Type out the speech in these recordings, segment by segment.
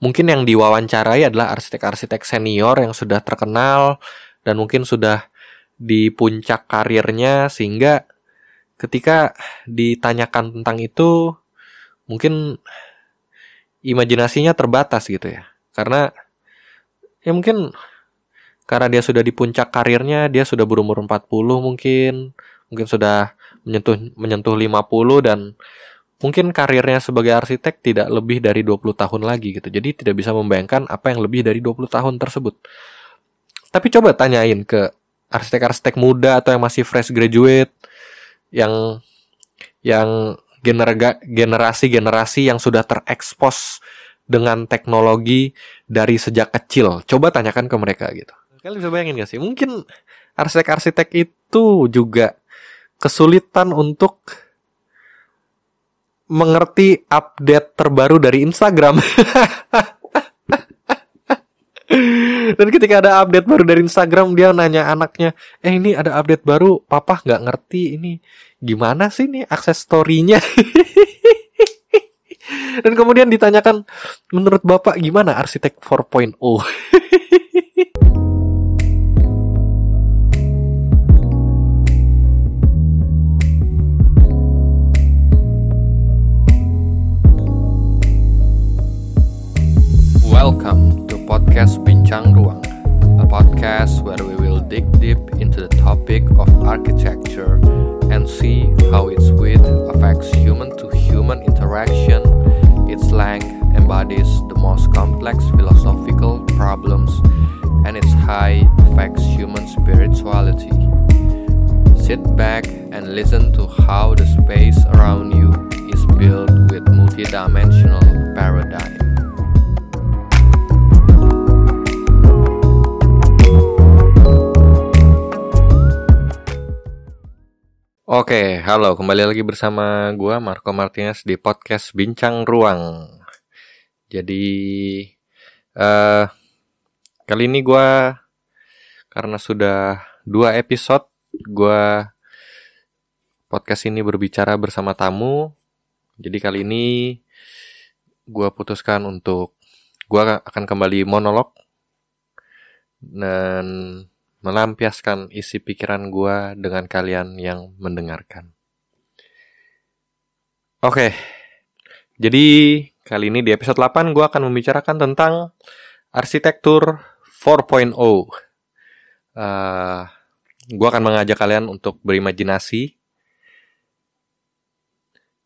mungkin yang diwawancarai adalah arsitek-arsitek senior yang sudah terkenal dan mungkin sudah di puncak karirnya sehingga ketika ditanyakan tentang itu mungkin imajinasinya terbatas gitu ya. Karena ya mungkin karena dia sudah di puncak karirnya, dia sudah berumur 40 mungkin, mungkin sudah menyentuh menyentuh 50 dan mungkin karirnya sebagai arsitek tidak lebih dari 20 tahun lagi gitu. Jadi tidak bisa membayangkan apa yang lebih dari 20 tahun tersebut. Tapi coba tanyain ke arsitek-arsitek muda atau yang masih fresh graduate yang yang generasi-generasi yang sudah terekspos dengan teknologi dari sejak kecil. Coba tanyakan ke mereka gitu. Kalian bisa bayangin gak sih? Mungkin arsitek-arsitek itu juga kesulitan untuk mengerti update terbaru dari Instagram. Dan ketika ada update baru dari Instagram, dia nanya anaknya, eh ini ada update baru, papa nggak ngerti ini gimana sih nih akses story-nya. Dan kemudian ditanyakan, menurut bapak gimana arsitek 4.0? podcast Bincang Ruang, a podcast where we will dig deep into the topic of architecture and see how its width affects human to human interaction, its length embodies the most complex philosophical problems, and its height affects human spirituality. Sit back and listen to how the space around you is built with multidimensional paradigm. Oke, halo, kembali lagi bersama gua Marco Martinez di podcast Bincang Ruang. Jadi uh, kali ini gua karena sudah dua episode gua podcast ini berbicara bersama tamu. Jadi kali ini gua putuskan untuk gua akan kembali monolog dan melampiaskan isi pikiran gue dengan kalian yang mendengarkan. Oke, jadi kali ini di episode 8 gue akan membicarakan tentang arsitektur 4.0. Uh, gue akan mengajak kalian untuk berimajinasi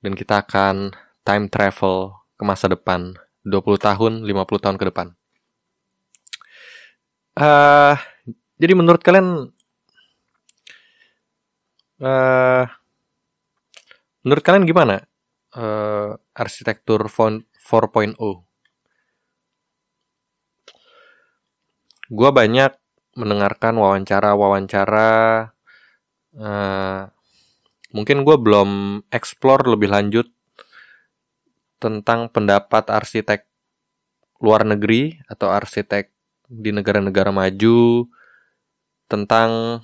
dan kita akan time travel ke masa depan 20 tahun, 50 tahun ke depan. Uh, jadi menurut kalian uh, menurut kalian gimana uh, arsitektur font 4.0? Gua banyak mendengarkan wawancara-wawancara uh, mungkin gue belum explore lebih lanjut tentang pendapat arsitek luar negeri atau arsitek di negara-negara maju tentang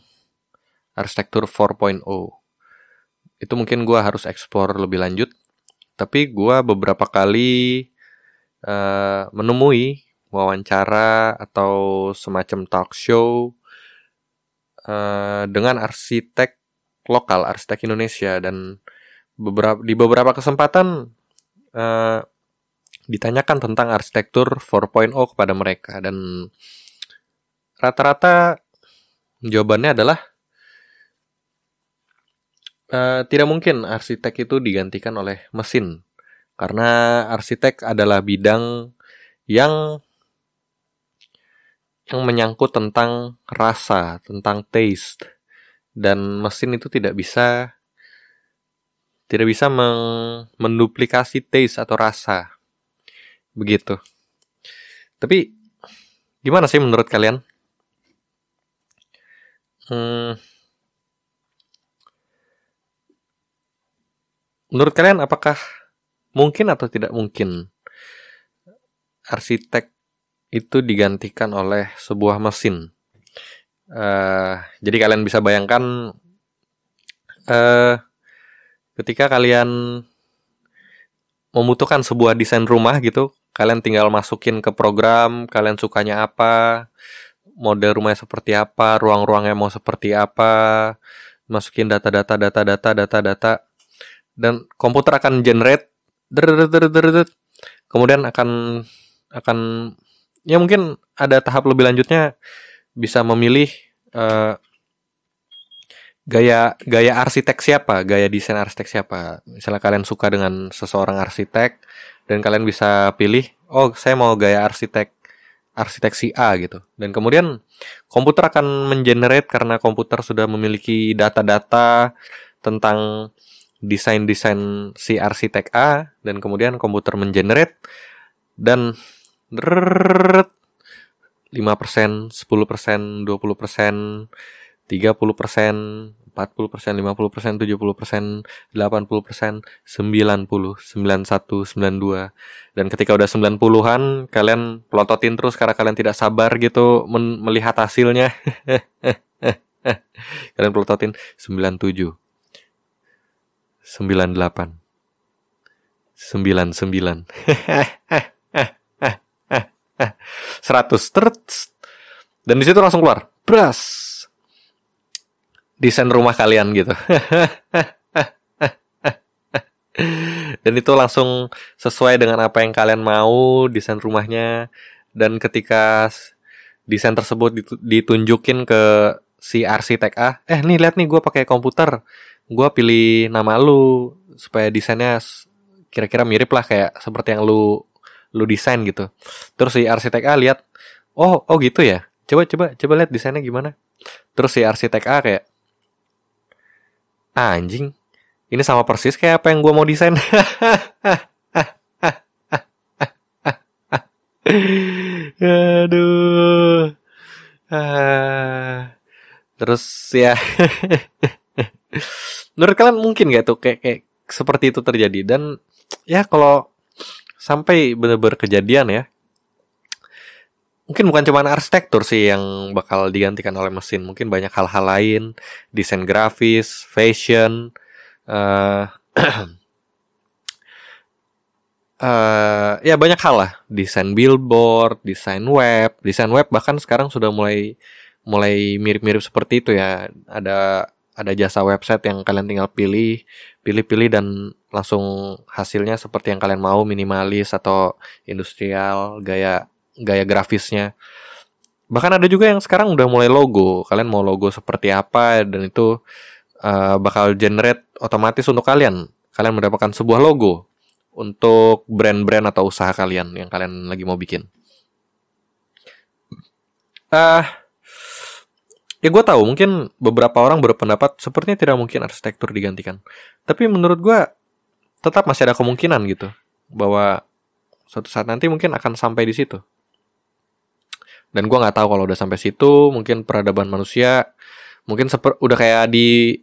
arsitektur 4.0. Itu mungkin gue harus explore lebih lanjut. Tapi gue beberapa kali uh, menemui wawancara atau semacam talk show uh, dengan arsitek lokal, arsitek Indonesia dan beberapa di beberapa kesempatan uh, ditanyakan tentang arsitektur 4.0 kepada mereka dan rata-rata Jawabannya adalah uh, tidak mungkin arsitek itu digantikan oleh mesin. Karena arsitek adalah bidang yang yang menyangkut tentang rasa, tentang taste. Dan mesin itu tidak bisa tidak bisa menduplikasi taste atau rasa. Begitu. Tapi gimana sih menurut kalian? Hmm. Menurut kalian apakah mungkin atau tidak mungkin arsitek itu digantikan oleh sebuah mesin? Uh, jadi kalian bisa bayangkan uh, ketika kalian membutuhkan sebuah desain rumah gitu, kalian tinggal masukin ke program kalian sukanya apa mode rumahnya seperti apa ruang-ruangnya mau seperti apa masukin data-data data-data data-data dan komputer akan generate kemudian akan akan ya mungkin ada tahap lebih lanjutnya bisa memilih uh, gaya gaya arsitek siapa, gaya desain arsitek siapa. Misalnya kalian suka dengan seseorang arsitek dan kalian bisa pilih, oh saya mau gaya arsitek arsitek si A gitu. Dan kemudian komputer akan mengenerate karena komputer sudah memiliki data-data tentang desain-desain si arsitek A dan kemudian komputer mengenerate dan 5%, 10%, 20%, 30%, 40 persen, 50 persen, 70 persen, 80 persen, 90, 91, 92. Dan ketika udah 90-an, kalian pelototin terus karena kalian tidak sabar gitu melihat hasilnya. kalian pelototin 97, 98, 99, 100 terus dan di situ langsung keluar. Bras desain rumah kalian gitu. dan itu langsung sesuai dengan apa yang kalian mau desain rumahnya dan ketika desain tersebut ditunjukin ke si arsitek A, eh nih lihat nih gue pakai komputer, gue pilih nama lu supaya desainnya kira-kira mirip lah kayak seperti yang lu lu desain gitu. Terus si arsitek A lihat, oh oh gitu ya, coba coba coba lihat desainnya gimana. Terus si arsitek A kayak, anjing. Ini sama persis kayak apa yang gue mau desain. Aduh. Ah. terus ya. Menurut kalian mungkin gak tuh kayak, kayak seperti itu terjadi? Dan ya kalau sampai benar-benar kejadian ya mungkin bukan cuma arsitektur sih yang bakal digantikan oleh mesin. Mungkin banyak hal-hal lain. Desain grafis fashion uh, uh, ya banyak hal lah. Desain billboard desain web. Desain web bahkan sekarang sudah mulai mulai mirip-mirip seperti itu ya. Ada ada jasa website yang kalian tinggal pilih pilih-pilih dan langsung hasilnya seperti yang kalian mau minimalis atau industrial gaya gaya grafisnya. Bahkan ada juga yang sekarang udah mulai logo. Kalian mau logo seperti apa dan itu uh, bakal generate otomatis untuk kalian. Kalian mendapatkan sebuah logo untuk brand-brand atau usaha kalian yang kalian lagi mau bikin. Uh, ya gue tahu mungkin beberapa orang berpendapat sepertinya tidak mungkin arsitektur digantikan. Tapi menurut gue tetap masih ada kemungkinan gitu bahwa suatu saat nanti mungkin akan sampai di situ dan gue nggak tahu kalau udah sampai situ mungkin peradaban manusia mungkin seper, udah kayak di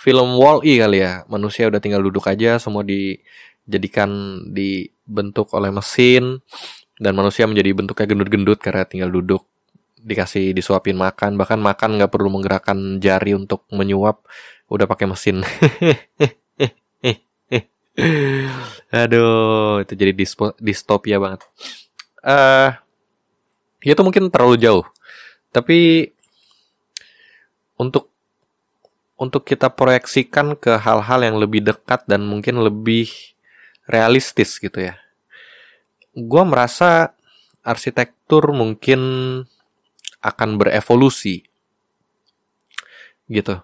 film Wall-E kali ya. Manusia udah tinggal duduk aja semua dijadikan dibentuk oleh mesin dan manusia menjadi bentuknya gendut-gendut karena tinggal duduk dikasih disuapin makan. Bahkan makan nggak perlu menggerakkan jari untuk menyuap udah pakai mesin. Aduh itu jadi distopia banget. Uh, Ya, itu mungkin terlalu jauh. Tapi untuk untuk kita proyeksikan ke hal-hal yang lebih dekat dan mungkin lebih realistis gitu ya. Gua merasa arsitektur mungkin akan berevolusi gitu.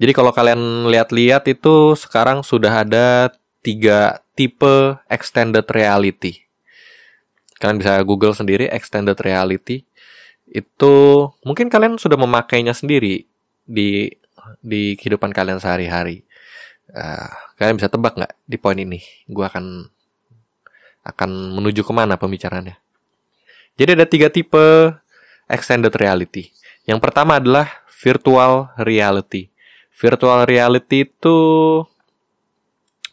Jadi kalau kalian lihat-lihat itu sekarang sudah ada tiga tipe extended reality kalian bisa Google sendiri extended reality itu mungkin kalian sudah memakainya sendiri di di kehidupan kalian sehari-hari. Uh, kalian bisa tebak nggak di poin ini? Gue akan akan menuju ke mana pembicaraannya. Jadi ada tiga tipe extended reality. Yang pertama adalah virtual reality. Virtual reality itu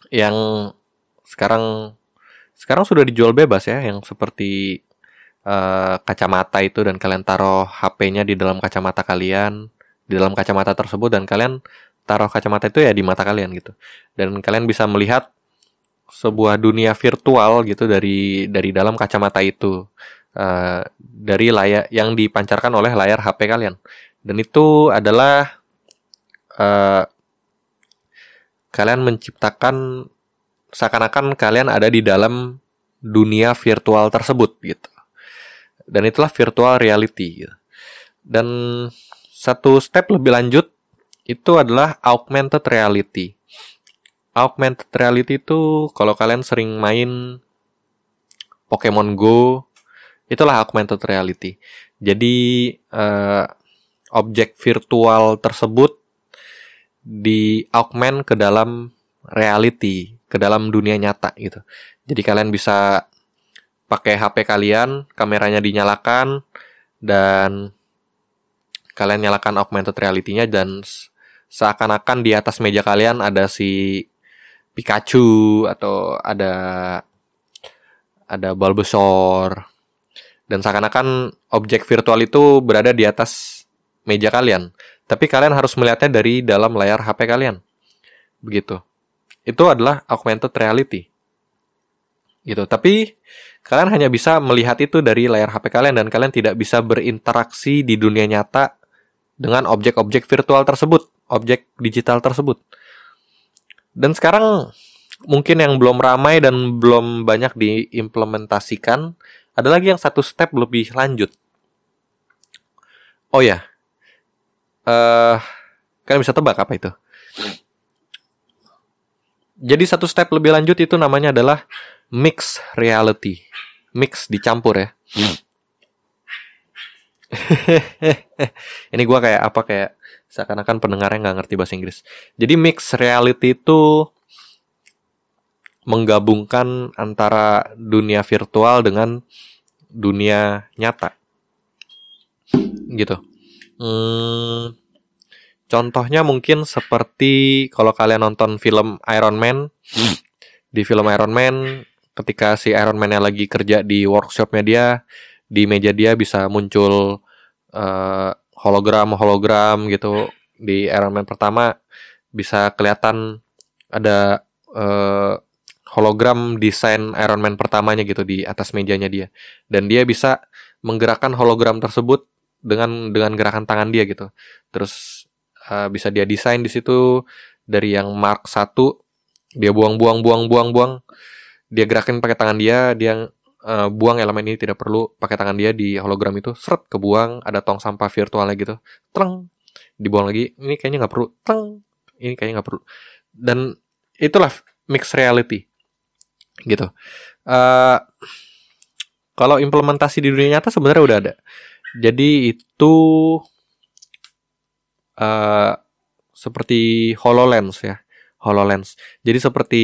yang sekarang sekarang sudah dijual bebas ya yang seperti uh, kacamata itu dan kalian taruh HP-nya di dalam kacamata kalian di dalam kacamata tersebut dan kalian taruh kacamata itu ya di mata kalian gitu. Dan kalian bisa melihat sebuah dunia virtual gitu dari dari dalam kacamata itu uh, dari layar yang dipancarkan oleh layar HP kalian. Dan itu adalah uh, kalian menciptakan seakan-akan kalian ada di dalam dunia virtual tersebut gitu dan itulah virtual reality gitu. dan satu step lebih lanjut itu adalah augmented reality augmented reality itu kalau kalian sering main Pokemon Go, itulah augmented reality. Jadi uh, objek virtual tersebut di augment ke dalam reality, ke dalam dunia nyata gitu. Jadi kalian bisa pakai HP kalian, kameranya dinyalakan dan kalian nyalakan augmented reality-nya dan seakan-akan di atas meja kalian ada si Pikachu atau ada ada Bulbasaur dan seakan-akan objek virtual itu berada di atas meja kalian. Tapi kalian harus melihatnya dari dalam layar HP kalian. Begitu. Itu adalah augmented reality. Gitu. Tapi kalian hanya bisa melihat itu dari layar HP kalian dan kalian tidak bisa berinteraksi di dunia nyata dengan objek-objek virtual tersebut, objek digital tersebut. Dan sekarang mungkin yang belum ramai dan belum banyak diimplementasikan ada lagi yang satu step lebih lanjut. Oh ya, uh, kalian bisa tebak apa itu? Jadi satu step lebih lanjut itu namanya adalah mix reality, mix dicampur ya. Ini gue kayak apa kayak seakan-akan pendengarnya nggak ngerti bahasa Inggris. Jadi mix reality itu menggabungkan antara dunia virtual dengan dunia nyata. Gitu. Hmm, contohnya mungkin seperti kalau kalian nonton film Iron Man. Di film Iron Man, ketika si Iron Man-nya lagi kerja di workshopnya dia, di meja dia bisa muncul uh, hologram hologram gitu. Di Iron Man pertama bisa kelihatan ada uh, hologram desain Iron Man pertamanya gitu di atas mejanya dia. Dan dia bisa menggerakkan hologram tersebut dengan dengan gerakan tangan dia gitu. Terus uh, bisa dia desain di situ dari yang Mark 1 dia buang-buang buang-buang buang dia gerakin pakai tangan dia dia uh, buang elemen ini tidak perlu pakai tangan dia di hologram itu seret kebuang ada tong sampah virtualnya gitu. Treng dibuang lagi. Ini kayaknya nggak perlu. Treng ini kayaknya nggak perlu. Dan itulah mixed reality gitu. Uh, kalau implementasi di dunia nyata sebenarnya udah ada. Jadi itu uh, seperti HoloLens ya HoloLens jadi seperti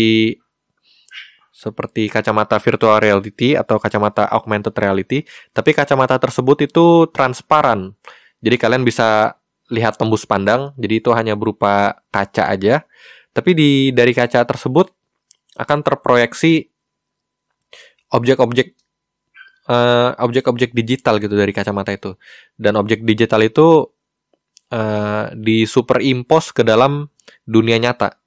seperti kacamata virtual reality atau kacamata augmented reality, tapi kacamata tersebut itu transparan. Jadi kalian bisa lihat tembus pandang, jadi itu hanya berupa kaca aja. Tapi di dari kaca tersebut akan terproyeksi objek-objek uh, objek-objek digital gitu dari kacamata itu. Dan objek digital itu uh, disuperimpose ke dalam dunia nyata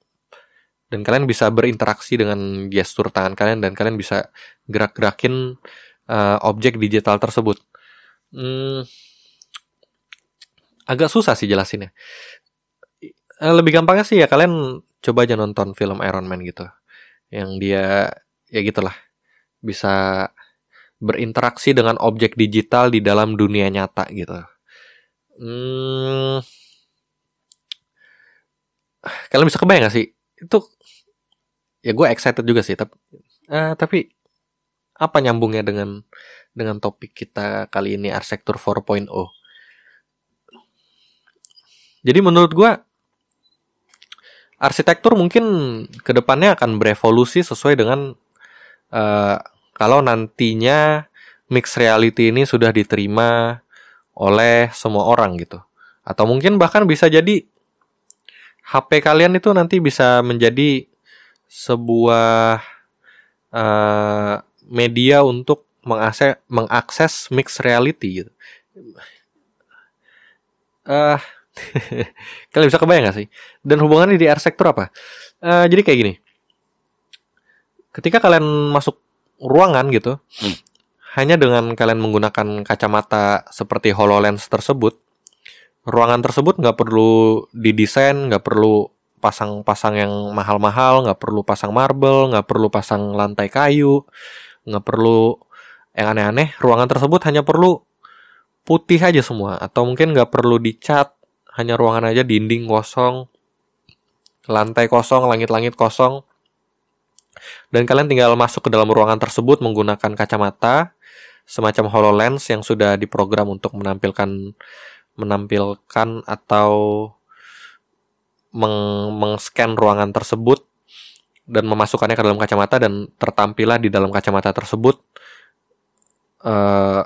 dan kalian bisa berinteraksi dengan gestur tangan kalian dan kalian bisa gerak-gerakin uh, objek digital tersebut. Hmm, agak susah sih jelasinnya. Uh, lebih gampangnya sih ya kalian coba aja nonton film Iron Man gitu, yang dia ya gitulah bisa berinteraksi dengan objek digital di dalam dunia nyata gitu. Hmm, kalian bisa kebayang gak sih? Itu ya gue excited juga sih tapi uh, tapi apa nyambungnya dengan dengan topik kita kali ini arsitektur 4.0 jadi menurut gue arsitektur mungkin ke depannya akan berevolusi sesuai dengan uh, kalau nantinya mixed reality ini sudah diterima oleh semua orang gitu atau mungkin bahkan bisa jadi HP kalian itu nanti bisa menjadi sebuah uh, media untuk mengakses mengakses mixed reality gitu. Uh, kalian bisa kebayang gak sih? Dan hubungannya di arsitektur apa? Uh, jadi kayak gini. ketika kalian masuk ruangan gitu, hmm. Hanya dengan kalian menggunakan kacamata seperti HoloLens tersebut, ruangan tersebut nggak perlu didesain, nggak perlu pasang-pasang yang mahal-mahal, nggak perlu pasang marble, nggak perlu pasang lantai kayu, nggak perlu yang aneh-aneh. Ruangan tersebut hanya perlu putih aja semua, atau mungkin nggak perlu dicat, hanya ruangan aja dinding kosong, lantai kosong, langit-langit kosong. Dan kalian tinggal masuk ke dalam ruangan tersebut menggunakan kacamata semacam HoloLens yang sudah diprogram untuk menampilkan menampilkan atau meng, meng-scan ruangan tersebut dan memasukkannya ke dalam kacamata dan tertampillah di dalam kacamata tersebut uh,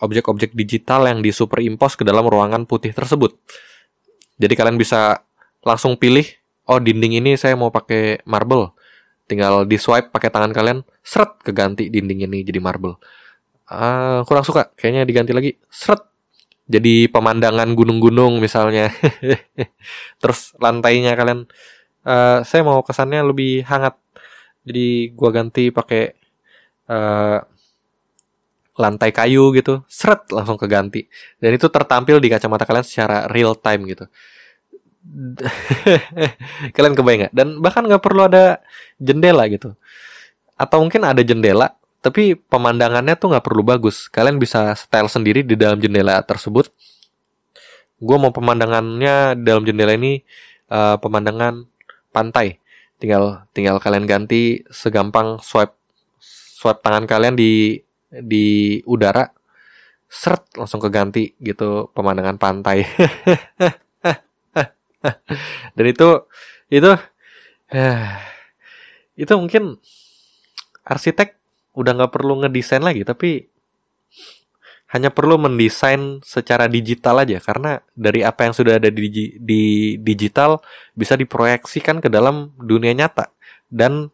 objek-objek digital yang disuperimpose ke dalam ruangan putih tersebut. Jadi kalian bisa langsung pilih, oh dinding ini saya mau pakai marble. Tinggal di swipe pakai tangan kalian, seret keganti dinding ini jadi marble. Uh, kurang suka, kayaknya diganti lagi, seret jadi pemandangan gunung-gunung misalnya. Terus lantainya kalian uh, saya mau kesannya lebih hangat. Jadi gua ganti pakai uh, lantai kayu gitu. Seret langsung keganti. Dan itu tertampil di kacamata kalian secara real time gitu. kalian kebayang gak? Dan bahkan nggak perlu ada jendela gitu. Atau mungkin ada jendela, tapi pemandangannya tuh nggak perlu bagus. Kalian bisa style sendiri di dalam jendela tersebut. Gue mau pemandangannya dalam jendela ini uh, pemandangan pantai. Tinggal tinggal kalian ganti segampang swipe swipe tangan kalian di di udara, seret langsung keganti gitu pemandangan pantai. Dan itu itu itu mungkin arsitek udah nggak perlu ngedesain lagi tapi hanya perlu mendesain secara digital aja. Karena dari apa yang sudah ada di, di digital bisa diproyeksikan ke dalam dunia nyata. Dan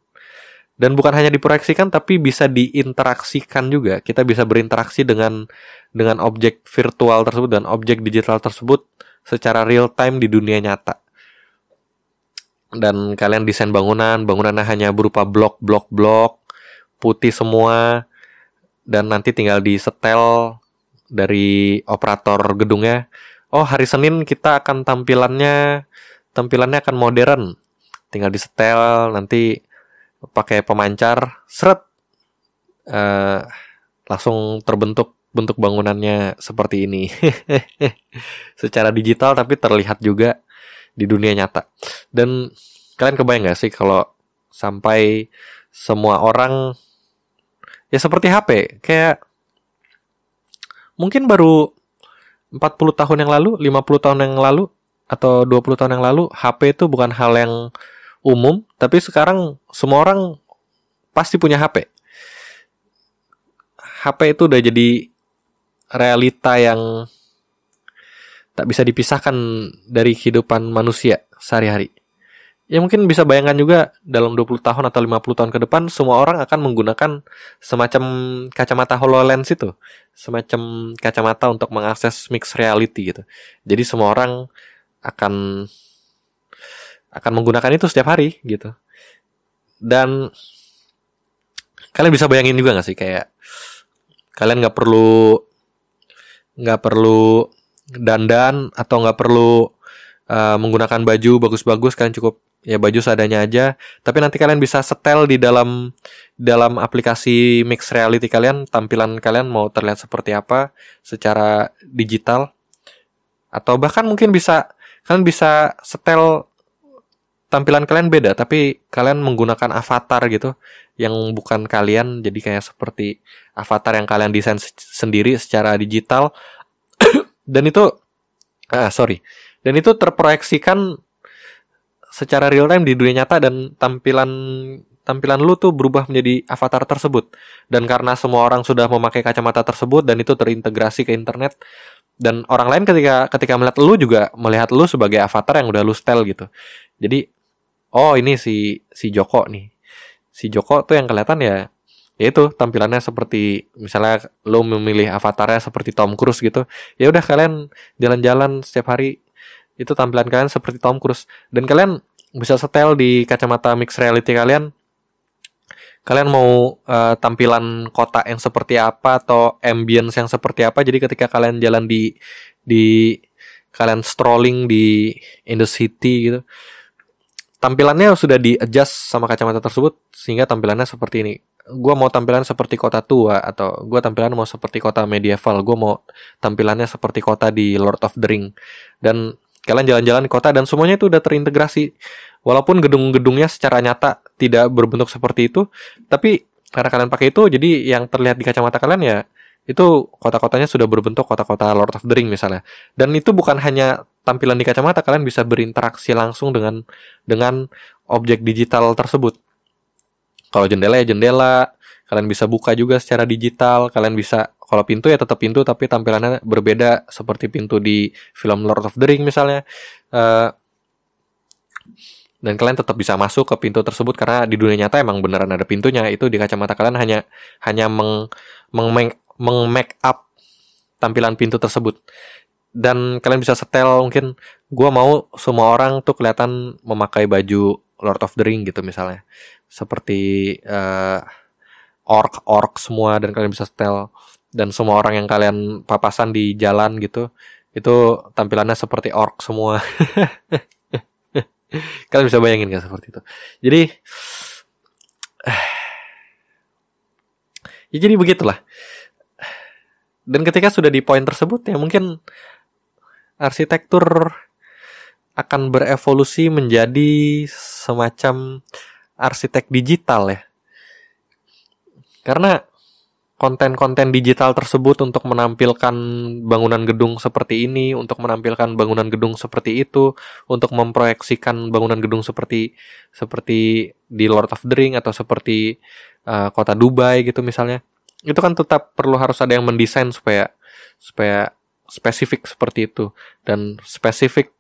dan bukan hanya diproyeksikan tapi bisa diinteraksikan juga. Kita bisa berinteraksi dengan dengan objek virtual tersebut dan objek digital tersebut secara real time di dunia nyata. Dan kalian desain bangunan bangunannya hanya berupa blok blok blok putih semua dan nanti tinggal di setel dari operator gedungnya. Oh, hari Senin kita akan tampilannya tampilannya akan modern. Tinggal di setel nanti pakai pemancar, seret uh, langsung terbentuk bentuk bangunannya seperti ini. Secara digital tapi terlihat juga di dunia nyata. Dan kalian kebayang gak sih kalau sampai semua orang ya seperti HP kayak mungkin baru 40 tahun yang lalu 50 tahun yang lalu atau 20 tahun yang lalu HP itu bukan hal yang umum tapi sekarang semua orang pasti punya HP HP itu udah jadi realita yang tak bisa dipisahkan dari kehidupan manusia sehari-hari ya mungkin bisa bayangkan juga dalam 20 tahun atau 50 tahun ke depan semua orang akan menggunakan semacam kacamata HoloLens itu, semacam kacamata untuk mengakses mixed reality gitu. Jadi semua orang akan akan menggunakan itu setiap hari gitu. Dan kalian bisa bayangin juga gak sih kayak kalian nggak perlu nggak perlu dandan atau nggak perlu uh, menggunakan baju bagus-bagus kalian cukup ya baju seadanya aja. Tapi nanti kalian bisa setel di dalam dalam aplikasi mix reality kalian tampilan kalian mau terlihat seperti apa secara digital. Atau bahkan mungkin bisa kalian bisa setel tampilan kalian beda tapi kalian menggunakan avatar gitu yang bukan kalian. Jadi kayak seperti avatar yang kalian desain sendiri secara digital. Dan itu ah sorry. Dan itu terproyeksikan secara real time di dunia nyata dan tampilan tampilan lu tuh berubah menjadi avatar tersebut. Dan karena semua orang sudah memakai kacamata tersebut dan itu terintegrasi ke internet dan orang lain ketika ketika melihat lu juga melihat lu sebagai avatar yang udah lu style gitu. Jadi oh ini si si Joko nih. Si Joko tuh yang kelihatan ya ya itu tampilannya seperti misalnya lo memilih avatarnya seperti Tom Cruise gitu ya udah kalian jalan-jalan setiap hari itu tampilan kalian seperti Tom Cruise. Dan kalian bisa setel di kacamata mixed reality kalian. Kalian mau uh, tampilan kota yang seperti apa atau ambience yang seperti apa. Jadi ketika kalian jalan di di kalian strolling di in the city gitu tampilannya sudah di adjust sama kacamata tersebut sehingga tampilannya seperti ini. Gue mau tampilan seperti kota tua atau gue tampilan mau seperti kota medieval. Gue mau tampilannya seperti kota di Lord of the Ring. Dan kalian jalan-jalan di kota dan semuanya itu udah terintegrasi. Walaupun gedung-gedungnya secara nyata tidak berbentuk seperti itu tapi karena kalian pakai itu jadi yang terlihat di kacamata kalian ya itu kota-kotanya sudah berbentuk kota-kota Lord of the Ring misalnya. Dan itu bukan hanya tampilan di kacamata kalian bisa berinteraksi langsung dengan dengan objek digital tersebut. Kalau jendela ya jendela kalian bisa buka juga secara digital kalian bisa kalau pintu ya tetap pintu tapi tampilannya berbeda seperti pintu di film Lord of the Ring misalnya. Uh, dan kalian tetap bisa masuk ke pintu tersebut karena di dunia nyata emang beneran ada pintunya. Itu di kacamata kalian hanya hanya meng meng, meng make up tampilan pintu tersebut. Dan kalian bisa setel mungkin gue mau semua orang tuh kelihatan memakai baju Lord of the Ring gitu misalnya. Seperti uh, orc orc semua dan kalian bisa setel dan semua orang yang kalian papasan di jalan gitu itu tampilannya seperti orc semua Kalian bisa bayangin kan seperti itu. Jadi ya jadi begitulah. Dan ketika sudah di poin tersebut ya mungkin arsitektur akan berevolusi menjadi semacam arsitek digital ya. Karena konten-konten digital tersebut untuk menampilkan bangunan gedung seperti ini, untuk menampilkan bangunan gedung seperti itu, untuk memproyeksikan bangunan gedung seperti seperti di Lord of the Ring atau seperti uh, kota Dubai gitu misalnya. Itu kan tetap perlu harus ada yang mendesain supaya supaya spesifik seperti itu dan spesifik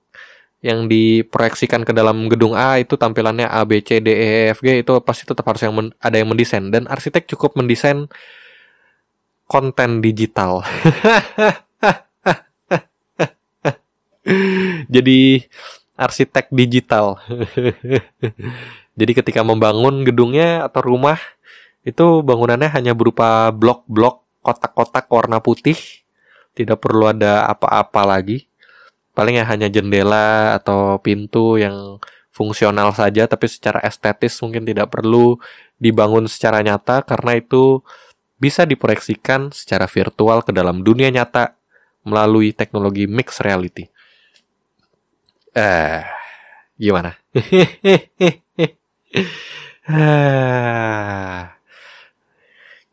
yang diproyeksikan ke dalam gedung A itu tampilannya A B C D E F G itu pasti tetap harus yang ada yang mendesain dan arsitek cukup mendesain konten digital. Jadi arsitek digital. Jadi ketika membangun gedungnya atau rumah itu bangunannya hanya berupa blok-blok kotak-kotak warna putih. Tidak perlu ada apa-apa lagi. Paling ya hanya jendela atau pintu yang fungsional saja tapi secara estetis mungkin tidak perlu dibangun secara nyata karena itu bisa diproyeksikan secara virtual ke dalam dunia nyata melalui teknologi mixed reality. Eh, gimana?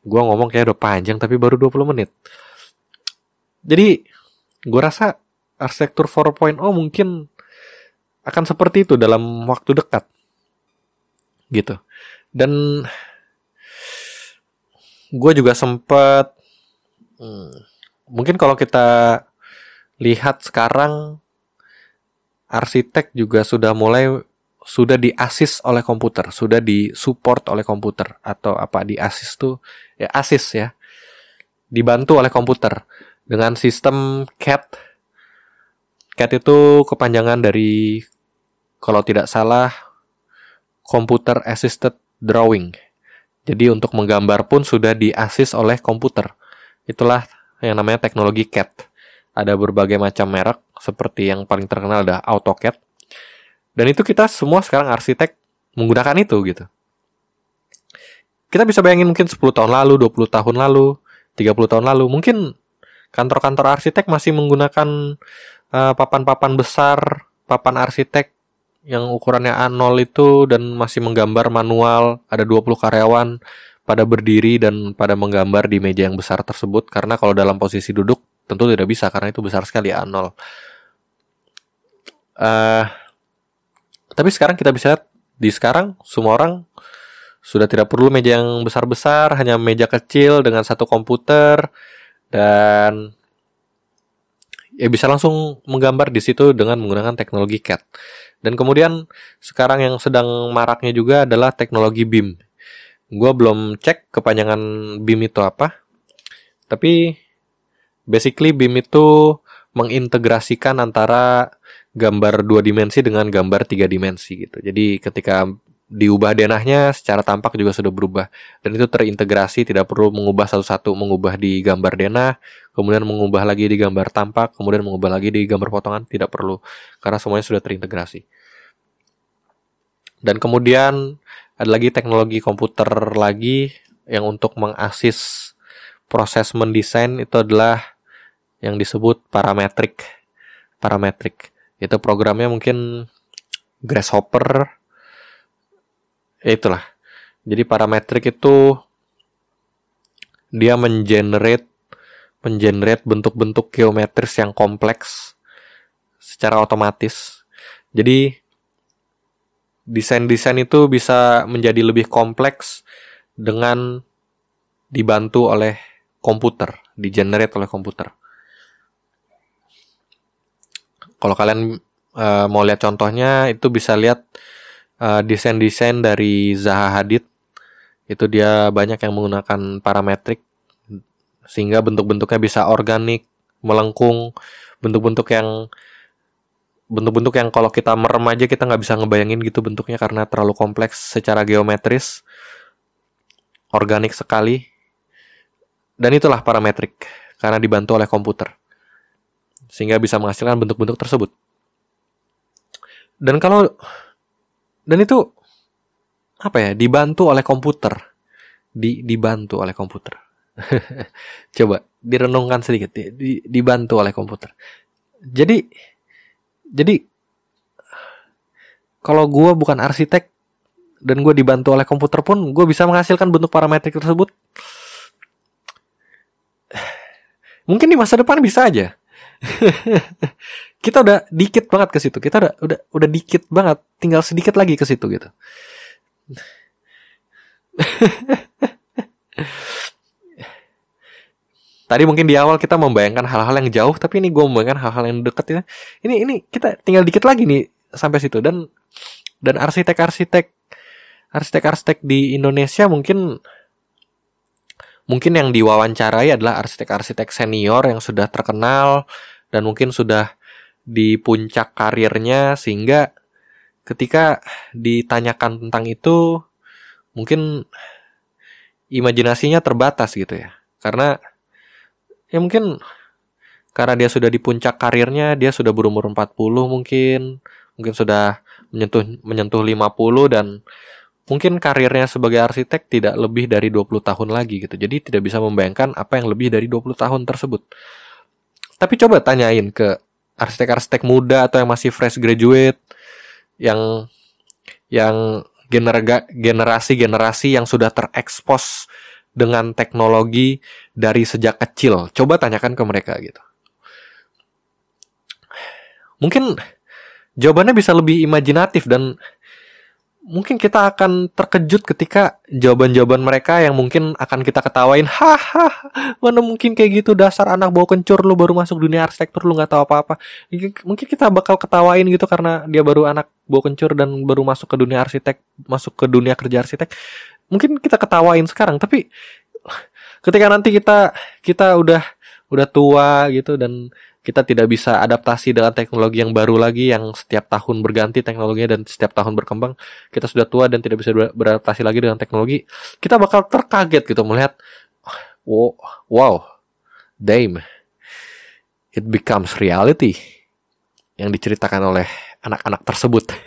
gua ngomong kayak udah panjang tapi baru 20 menit. Jadi, gua rasa arsitektur 4.0 mungkin akan seperti itu dalam waktu dekat. Gitu. Dan gue juga sempet hmm, mungkin kalau kita lihat sekarang arsitek juga sudah mulai sudah diasis oleh komputer, sudah disupport oleh komputer atau apa di asis tuh ya asis ya. Dibantu oleh komputer dengan sistem CAD. CAD itu kepanjangan dari kalau tidak salah Computer Assisted Drawing. Jadi untuk menggambar pun sudah diasis oleh komputer. Itulah yang namanya teknologi CAD. Ada berbagai macam merek, seperti yang paling terkenal ada AutoCAD. Dan itu kita semua sekarang arsitek menggunakan itu gitu. Kita bisa bayangin mungkin 10 tahun lalu, 20 tahun lalu, 30 tahun lalu, mungkin kantor-kantor arsitek masih menggunakan eh, papan-papan uh, besar, papan arsitek yang ukurannya A0 itu dan masih menggambar manual, ada 20 karyawan pada berdiri dan pada menggambar di meja yang besar tersebut karena kalau dalam posisi duduk tentu tidak bisa karena itu besar sekali A0. Uh, eh, tapi sekarang kita bisa lihat di sekarang semua orang sudah tidak perlu meja yang besar-besar, hanya meja kecil dengan satu komputer dan ya bisa langsung menggambar di situ dengan menggunakan teknologi CAD. Dan kemudian sekarang yang sedang maraknya juga adalah teknologi BIM. Gua belum cek kepanjangan BIM itu apa. Tapi basically BIM itu mengintegrasikan antara gambar dua dimensi dengan gambar tiga dimensi gitu. Jadi ketika diubah denahnya secara tampak juga sudah berubah. Dan itu terintegrasi tidak perlu mengubah satu-satu mengubah di gambar denah kemudian mengubah lagi di gambar tampak kemudian mengubah lagi di gambar potongan tidak perlu karena semuanya sudah terintegrasi. Dan kemudian ada lagi teknologi komputer lagi yang untuk mengasis proses mendesain itu adalah yang disebut parametrik parametrik itu programnya mungkin Grasshopper ya itulah. Jadi parametrik itu dia mengenerate mengenerate bentuk-bentuk geometris yang kompleks secara otomatis. Jadi desain-desain itu bisa menjadi lebih kompleks dengan dibantu oleh komputer, digenerate oleh komputer. Kalau kalian uh, mau lihat contohnya, itu bisa lihat uh, desain-desain dari Zaha Hadid. Itu dia banyak yang menggunakan parametrik sehingga bentuk-bentuknya bisa organik, melengkung, bentuk-bentuk yang bentuk-bentuk yang kalau kita merem aja kita nggak bisa ngebayangin gitu bentuknya karena terlalu kompleks secara geometris, organik sekali, dan itulah parametrik karena dibantu oleh komputer sehingga bisa menghasilkan bentuk-bentuk tersebut. Dan kalau dan itu apa ya dibantu oleh komputer. Di dibantu oleh komputer. Coba direnungkan sedikit. Di, dibantu oleh komputer. Jadi jadi kalau gue bukan arsitek dan gue dibantu oleh komputer pun gue bisa menghasilkan bentuk parametrik tersebut. Mungkin di masa depan bisa aja kita udah dikit banget ke situ. Kita udah udah udah dikit banget, tinggal sedikit lagi ke situ gitu. Tadi mungkin di awal kita membayangkan hal-hal yang jauh, tapi ini gue membayangkan hal-hal yang dekat ya. Ini ini kita tinggal dikit lagi nih sampai situ dan dan arsitek-arsitek arsitek-arsitek di Indonesia mungkin mungkin yang diwawancarai adalah arsitek-arsitek senior yang sudah terkenal dan mungkin sudah di puncak karirnya sehingga ketika ditanyakan tentang itu mungkin imajinasinya terbatas gitu ya. Karena ya mungkin karena dia sudah di puncak karirnya, dia sudah berumur 40 mungkin, mungkin sudah menyentuh menyentuh 50 dan mungkin karirnya sebagai arsitek tidak lebih dari 20 tahun lagi gitu. Jadi tidak bisa membayangkan apa yang lebih dari 20 tahun tersebut. Tapi coba tanyain ke arsitek-arsitek muda atau yang masih fresh graduate yang yang generasi-generasi yang sudah terekspos dengan teknologi dari sejak kecil. Coba tanyakan ke mereka gitu. Mungkin jawabannya bisa lebih imajinatif dan mungkin kita akan terkejut ketika jawaban-jawaban mereka yang mungkin akan kita ketawain haha mana mungkin kayak gitu dasar anak bawa kencur lu baru masuk dunia arsitektur lu nggak tahu apa-apa. Mungkin kita bakal ketawain gitu karena dia baru anak bawa kencur dan baru masuk ke dunia arsitek masuk ke dunia kerja arsitek. Mungkin kita ketawain sekarang tapi ketika nanti kita kita udah udah tua gitu dan kita tidak bisa adaptasi dengan teknologi yang baru lagi yang setiap tahun berganti teknologinya dan setiap tahun berkembang. Kita sudah tua dan tidak bisa beradaptasi lagi dengan teknologi. Kita bakal terkaget gitu melihat wow, wow damn it becomes reality yang diceritakan oleh anak-anak tersebut.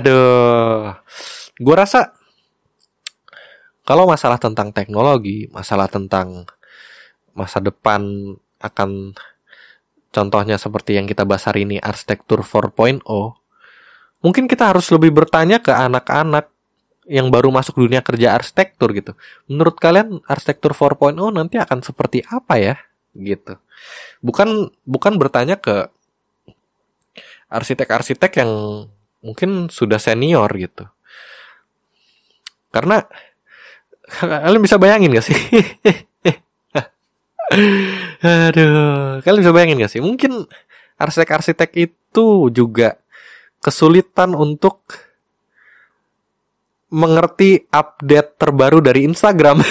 Aduh. Gue rasa kalau masalah tentang teknologi masalah tentang masa depan akan contohnya seperti yang kita bahas hari ini arsitektur 4.0 mungkin kita harus lebih bertanya ke anak-anak yang baru masuk dunia kerja arsitektur gitu. Menurut kalian arsitektur 4.0 nanti akan seperti apa ya? Gitu. Bukan bukan bertanya ke arsitek-arsitek yang mungkin sudah senior gitu. Karena kalian bisa bayangin gak sih? Aduh, kalian bisa bayangin gak sih? Mungkin arsitek-arsitek itu juga kesulitan untuk mengerti update terbaru dari Instagram.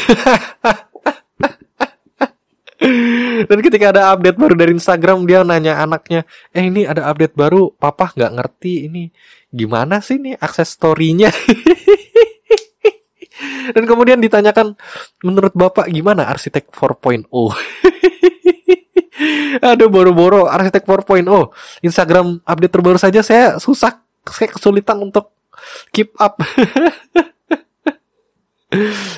Dan ketika ada update baru dari Instagram dia nanya anaknya, eh ini ada update baru, papa nggak ngerti ini gimana sih nih akses story-nya. Dan kemudian ditanyakan, menurut bapak gimana arsitek 4.0? Aduh boro-boro arsitek 4.0 Instagram update terbaru saja saya susah Saya kesulitan untuk keep up.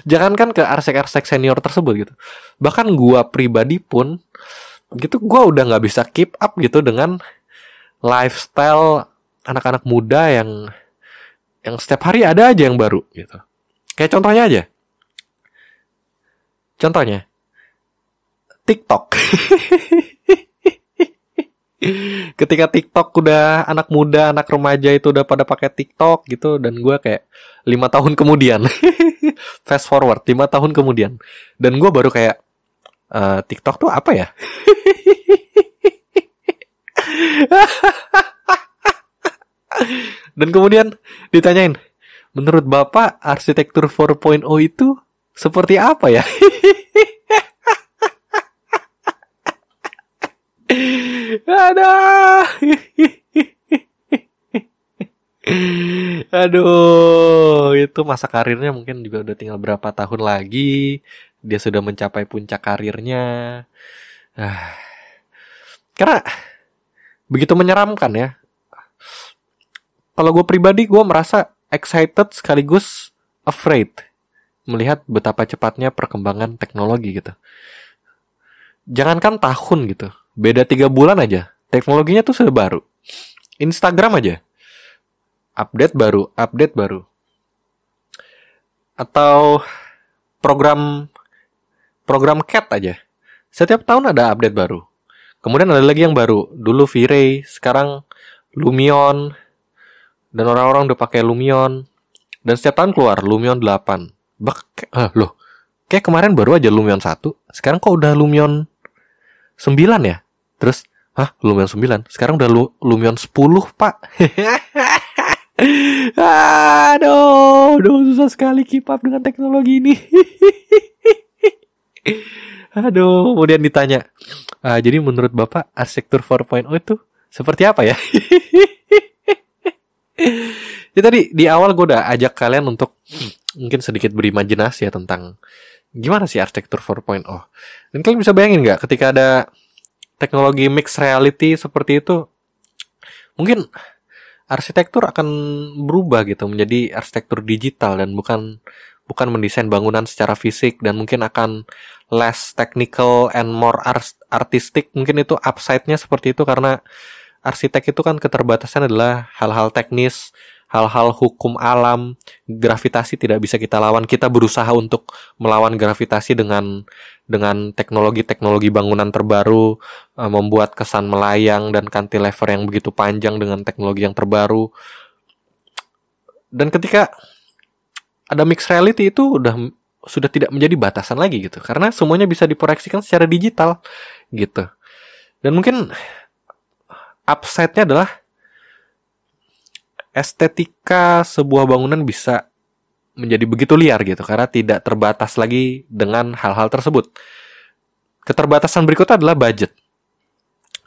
Jangankan ke arsitek-arsitek senior tersebut gitu. Bahkan gua pribadi pun Gitu gua udah nggak bisa keep up gitu dengan Lifestyle anak-anak muda yang Yang setiap hari ada aja yang baru gitu Kayak contohnya aja Contohnya TikTok. Ketika TikTok udah anak muda, anak remaja itu udah pada pakai TikTok gitu dan gue kayak lima tahun kemudian, fast forward lima tahun kemudian, dan gue baru kayak uh, TikTok tuh apa ya? dan kemudian ditanyain, menurut bapak arsitektur 4.0 itu seperti apa ya? Aduh. Aduh, itu masa karirnya mungkin juga udah tinggal berapa tahun lagi. Dia sudah mencapai puncak karirnya. Ah. Karena begitu menyeramkan ya. Kalau gue pribadi, gue merasa excited sekaligus afraid melihat betapa cepatnya perkembangan teknologi gitu. Jangankan tahun gitu, Beda tiga bulan aja. Teknologinya tuh sudah baru. Instagram aja. Update baru, update baru. Atau program program cat aja. Setiap tahun ada update baru. Kemudian ada lagi yang baru. Dulu V-Ray, sekarang Lumion. Dan orang-orang udah pakai Lumion. Dan setiap tahun keluar Lumion 8. Bak, eh, loh. Kayak kemarin baru aja Lumion 1. Sekarang kok udah Lumion 9 ya? Terus, hah Lumion 9? Sekarang udah lu, Lumion 10, Pak. aduh, aduh, susah sekali keep up dengan teknologi ini. aduh, kemudian ditanya, ah, jadi menurut Bapak arsitektur 4.0 itu seperti apa ya? ya tadi di awal gue udah ajak kalian untuk mungkin sedikit berimajinasi ya tentang gimana sih arsitektur 4.0. Dan kalian bisa bayangin nggak ketika ada teknologi mixed reality seperti itu mungkin arsitektur akan berubah gitu menjadi arsitektur digital dan bukan bukan mendesain bangunan secara fisik dan mungkin akan less technical and more art artistic mungkin itu upside-nya seperti itu karena arsitek itu kan keterbatasan adalah hal-hal teknis hal-hal hukum alam, gravitasi tidak bisa kita lawan. Kita berusaha untuk melawan gravitasi dengan dengan teknologi-teknologi bangunan terbaru, uh, membuat kesan melayang dan cantilever yang begitu panjang dengan teknologi yang terbaru. Dan ketika ada mixed reality itu udah sudah tidak menjadi batasan lagi gitu karena semuanya bisa diproyeksikan secara digital gitu. Dan mungkin upside-nya adalah estetika sebuah bangunan bisa menjadi begitu liar gitu karena tidak terbatas lagi dengan hal-hal tersebut. Keterbatasan berikutnya adalah budget.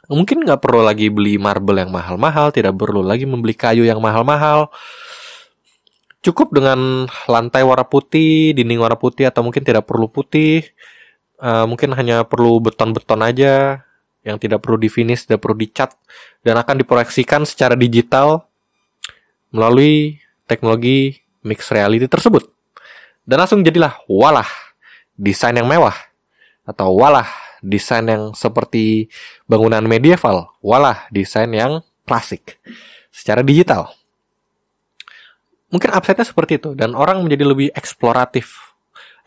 Mungkin nggak perlu lagi beli marble yang mahal-mahal, tidak perlu lagi membeli kayu yang mahal-mahal. Cukup dengan lantai warna putih, dinding warna putih, atau mungkin tidak perlu putih. Uh, mungkin hanya perlu beton-beton aja yang tidak perlu di finish, tidak perlu dicat, dan akan diproyeksikan secara digital melalui teknologi mixed reality tersebut. Dan langsung jadilah walah desain yang mewah atau walah desain yang seperti bangunan medieval, walah desain yang klasik secara digital. Mungkin upside-nya seperti itu dan orang menjadi lebih eksploratif,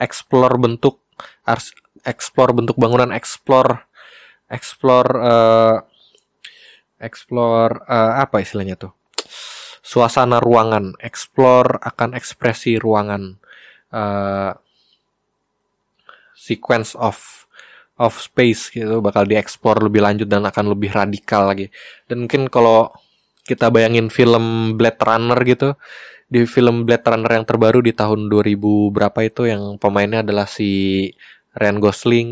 explore bentuk explore bentuk bangunan, explore explore uh, explore uh, apa istilahnya tuh? suasana ruangan, explore akan ekspresi ruangan, uh, sequence of of space gitu bakal dieksplor lebih lanjut dan akan lebih radikal lagi. Dan mungkin kalau kita bayangin film Blade Runner gitu, di film Blade Runner yang terbaru di tahun 2000 berapa itu yang pemainnya adalah si Ryan Gosling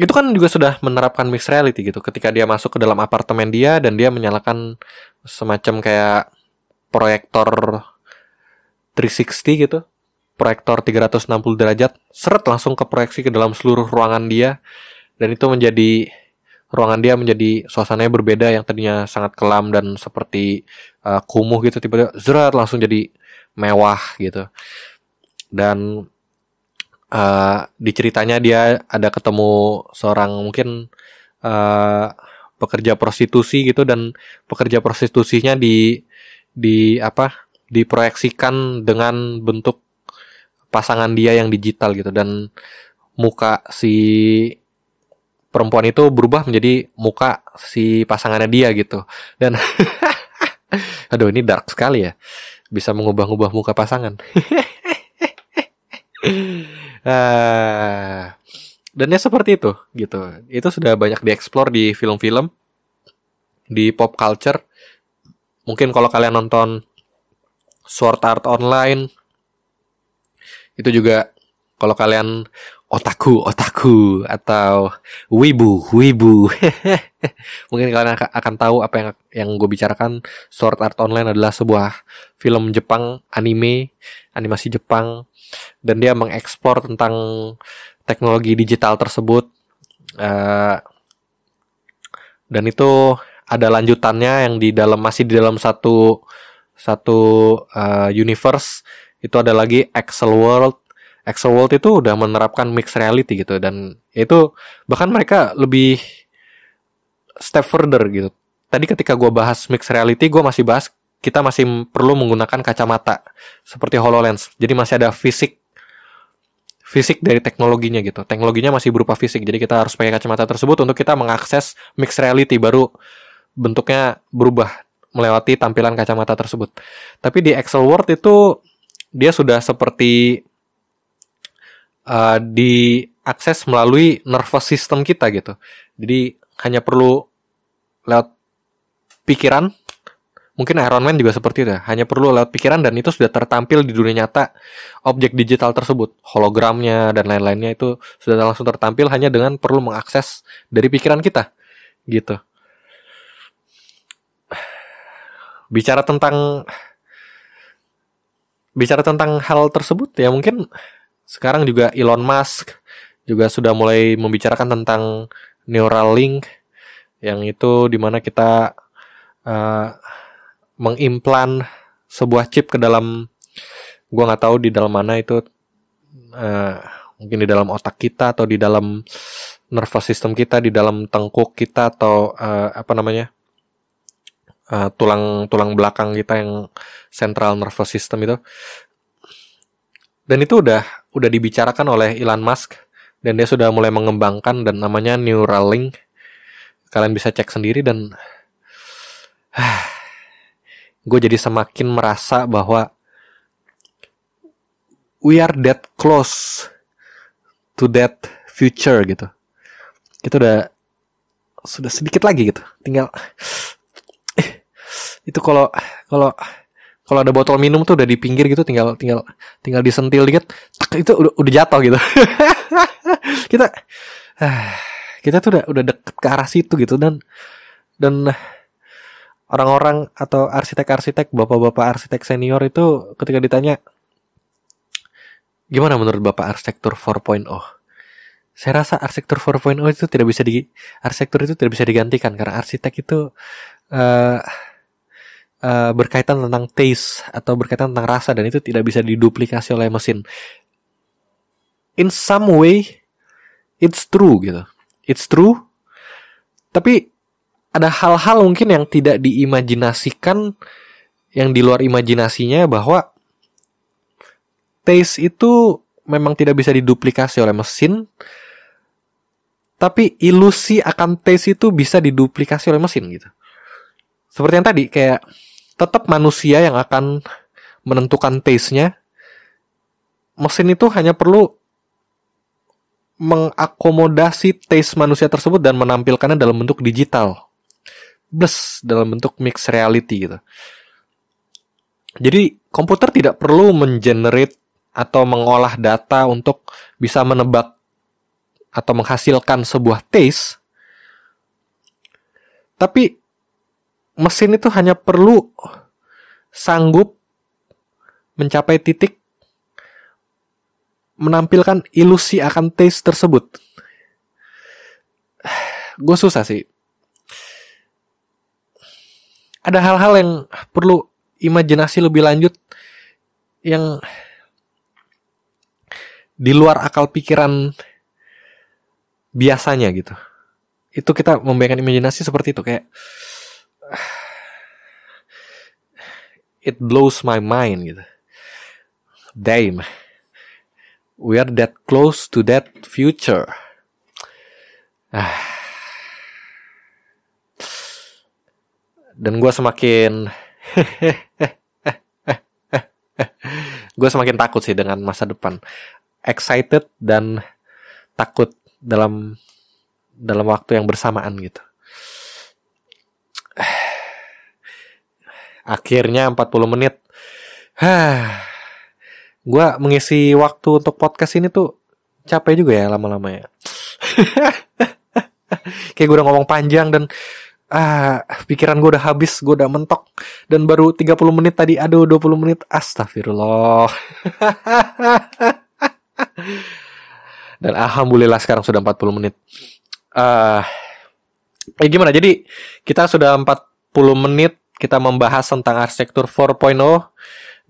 itu kan juga sudah menerapkan mixed reality gitu. Ketika dia masuk ke dalam apartemen dia dan dia menyalakan semacam kayak proyektor 360 gitu proyektor 360 derajat seret langsung ke proyeksi ke dalam seluruh ruangan dia. Dan itu menjadi ruangan dia menjadi suasananya berbeda yang tadinya sangat kelam dan seperti uh, kumuh gitu tiba-tiba langsung jadi mewah gitu. Dan uh, di ceritanya dia ada ketemu seorang mungkin uh, pekerja prostitusi gitu dan pekerja prostitusinya di di apa diproyeksikan dengan bentuk pasangan dia yang digital gitu dan muka si perempuan itu berubah menjadi muka si pasangannya dia gitu. Dan aduh ini dark sekali ya bisa mengubah-ubah muka pasangan uh, dan ya seperti itu gitu. Itu sudah banyak dieksplor di film-film di pop culture. Mungkin kalau kalian nonton Sword Art Online itu juga kalau kalian otaku otaku atau wibu wibu. Mungkin kalian akan tahu apa yang yang gue bicarakan. Sword Art Online adalah sebuah film Jepang anime animasi Jepang. Dan dia mengekspor tentang teknologi digital tersebut. Uh, dan itu ada lanjutannya yang di dalam masih di dalam satu satu uh, universe. Itu ada lagi Excel World Excel World itu udah menerapkan mixed reality gitu dan itu bahkan mereka lebih step further gitu. Tadi ketika gue bahas mixed reality, gue masih bahas kita masih perlu menggunakan kacamata seperti HoloLens. Jadi masih ada fisik fisik dari teknologinya gitu. Teknologinya masih berupa fisik. Jadi kita harus pakai kacamata tersebut untuk kita mengakses mixed reality baru bentuknya berubah melewati tampilan kacamata tersebut. Tapi di Excel World itu dia sudah seperti uh, diakses melalui nervous system kita gitu. Jadi hanya perlu lewat pikiran. Mungkin Iron Man juga seperti itu ya. Hanya perlu lewat pikiran dan itu sudah tertampil di dunia nyata objek digital tersebut. Hologramnya dan lain-lainnya itu sudah langsung tertampil hanya dengan perlu mengakses dari pikiran kita. Gitu. Bicara tentang bicara tentang hal tersebut ya mungkin sekarang juga Elon Musk juga sudah mulai membicarakan tentang Neuralink yang itu di mana kita uh, mengimplan sebuah chip ke dalam gua nggak tahu di dalam mana itu uh, mungkin di dalam otak kita atau di dalam nervous system kita di dalam tengkuk kita atau uh, apa namanya uh, tulang tulang belakang kita yang central nervous system itu dan itu udah udah dibicarakan oleh Elon Musk dan dia sudah mulai mengembangkan dan namanya Neuralink. Kalian bisa cek sendiri dan gue jadi semakin merasa bahwa we are that close to that future gitu. Kita udah sudah sedikit lagi gitu. Tinggal itu kalau kalau kalau ada botol minum tuh udah di pinggir gitu tinggal tinggal tinggal disentil dikit itu udah udah jatuh gitu. Kita kita tuh udah udah deket ke arah situ gitu dan dan orang-orang atau arsitek-arsitek bapak-bapak arsitek senior itu ketika ditanya gimana menurut bapak arsitektur 4.0 saya rasa arsitektur 4.0 itu tidak bisa di arsitektur itu tidak bisa digantikan karena arsitek itu uh, uh, berkaitan tentang taste atau berkaitan tentang rasa dan itu tidak bisa diduplikasi oleh mesin. In some way, it's true gitu. It's true. Tapi ada hal-hal mungkin yang tidak diimajinasikan yang di luar imajinasinya bahwa taste itu memang tidak bisa diduplikasi oleh mesin tapi ilusi akan taste itu bisa diduplikasi oleh mesin gitu. Seperti yang tadi kayak tetap manusia yang akan menentukan taste-nya. Mesin itu hanya perlu mengakomodasi taste manusia tersebut dan menampilkannya dalam bentuk digital. Plus dalam bentuk mixed reality gitu. Jadi komputer tidak perlu mengenerate atau mengolah data untuk bisa menebak atau menghasilkan sebuah taste. Tapi mesin itu hanya perlu sanggup mencapai titik menampilkan ilusi akan taste tersebut. Gue susah sih. Ada hal-hal yang perlu imajinasi lebih lanjut yang di luar akal pikiran biasanya gitu. Itu kita membayangkan imajinasi seperti itu kayak it blows my mind gitu. Damn. We are that close to that future. Ah. Dan gue semakin gue semakin takut sih dengan masa depan excited dan takut dalam dalam waktu yang bersamaan gitu. Akhirnya 40 menit. gue mengisi waktu untuk podcast ini tuh capek juga ya lama-lama ya. Kayak gue udah ngomong panjang dan ah pikiran gue udah habis, gue udah mentok dan baru 30 menit tadi, aduh 20 menit, astagfirullah. Dan alhamdulillah sekarang sudah 40 menit. Uh, eh gimana? Jadi kita sudah 40 menit kita membahas tentang arsitektur 4.0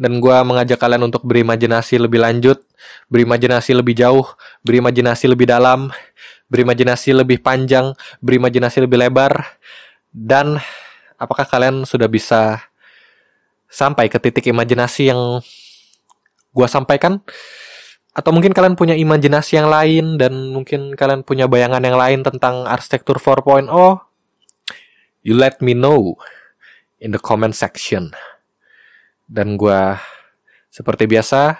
dan gue mengajak kalian untuk berimajinasi lebih lanjut, berimajinasi lebih jauh, berimajinasi lebih dalam, berimajinasi lebih panjang, berimajinasi lebih lebar, dan apakah kalian sudah bisa sampai ke titik imajinasi yang gue sampaikan? atau mungkin kalian punya imajinasi yang lain dan mungkin kalian punya bayangan yang lain tentang arsitektur 4.0 you let me know in the comment section dan gue seperti biasa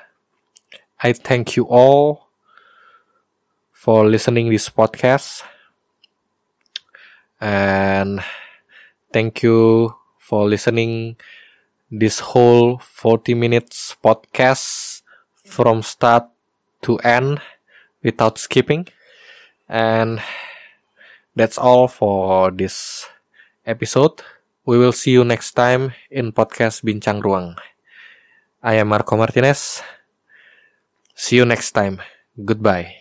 I thank you all for listening this podcast and thank you for listening this whole 40 minutes podcast from start to end without skipping. And that's all for this episode. We will see you next time in podcast Bincang Ruang. I am Marco Martinez. See you next time. Goodbye.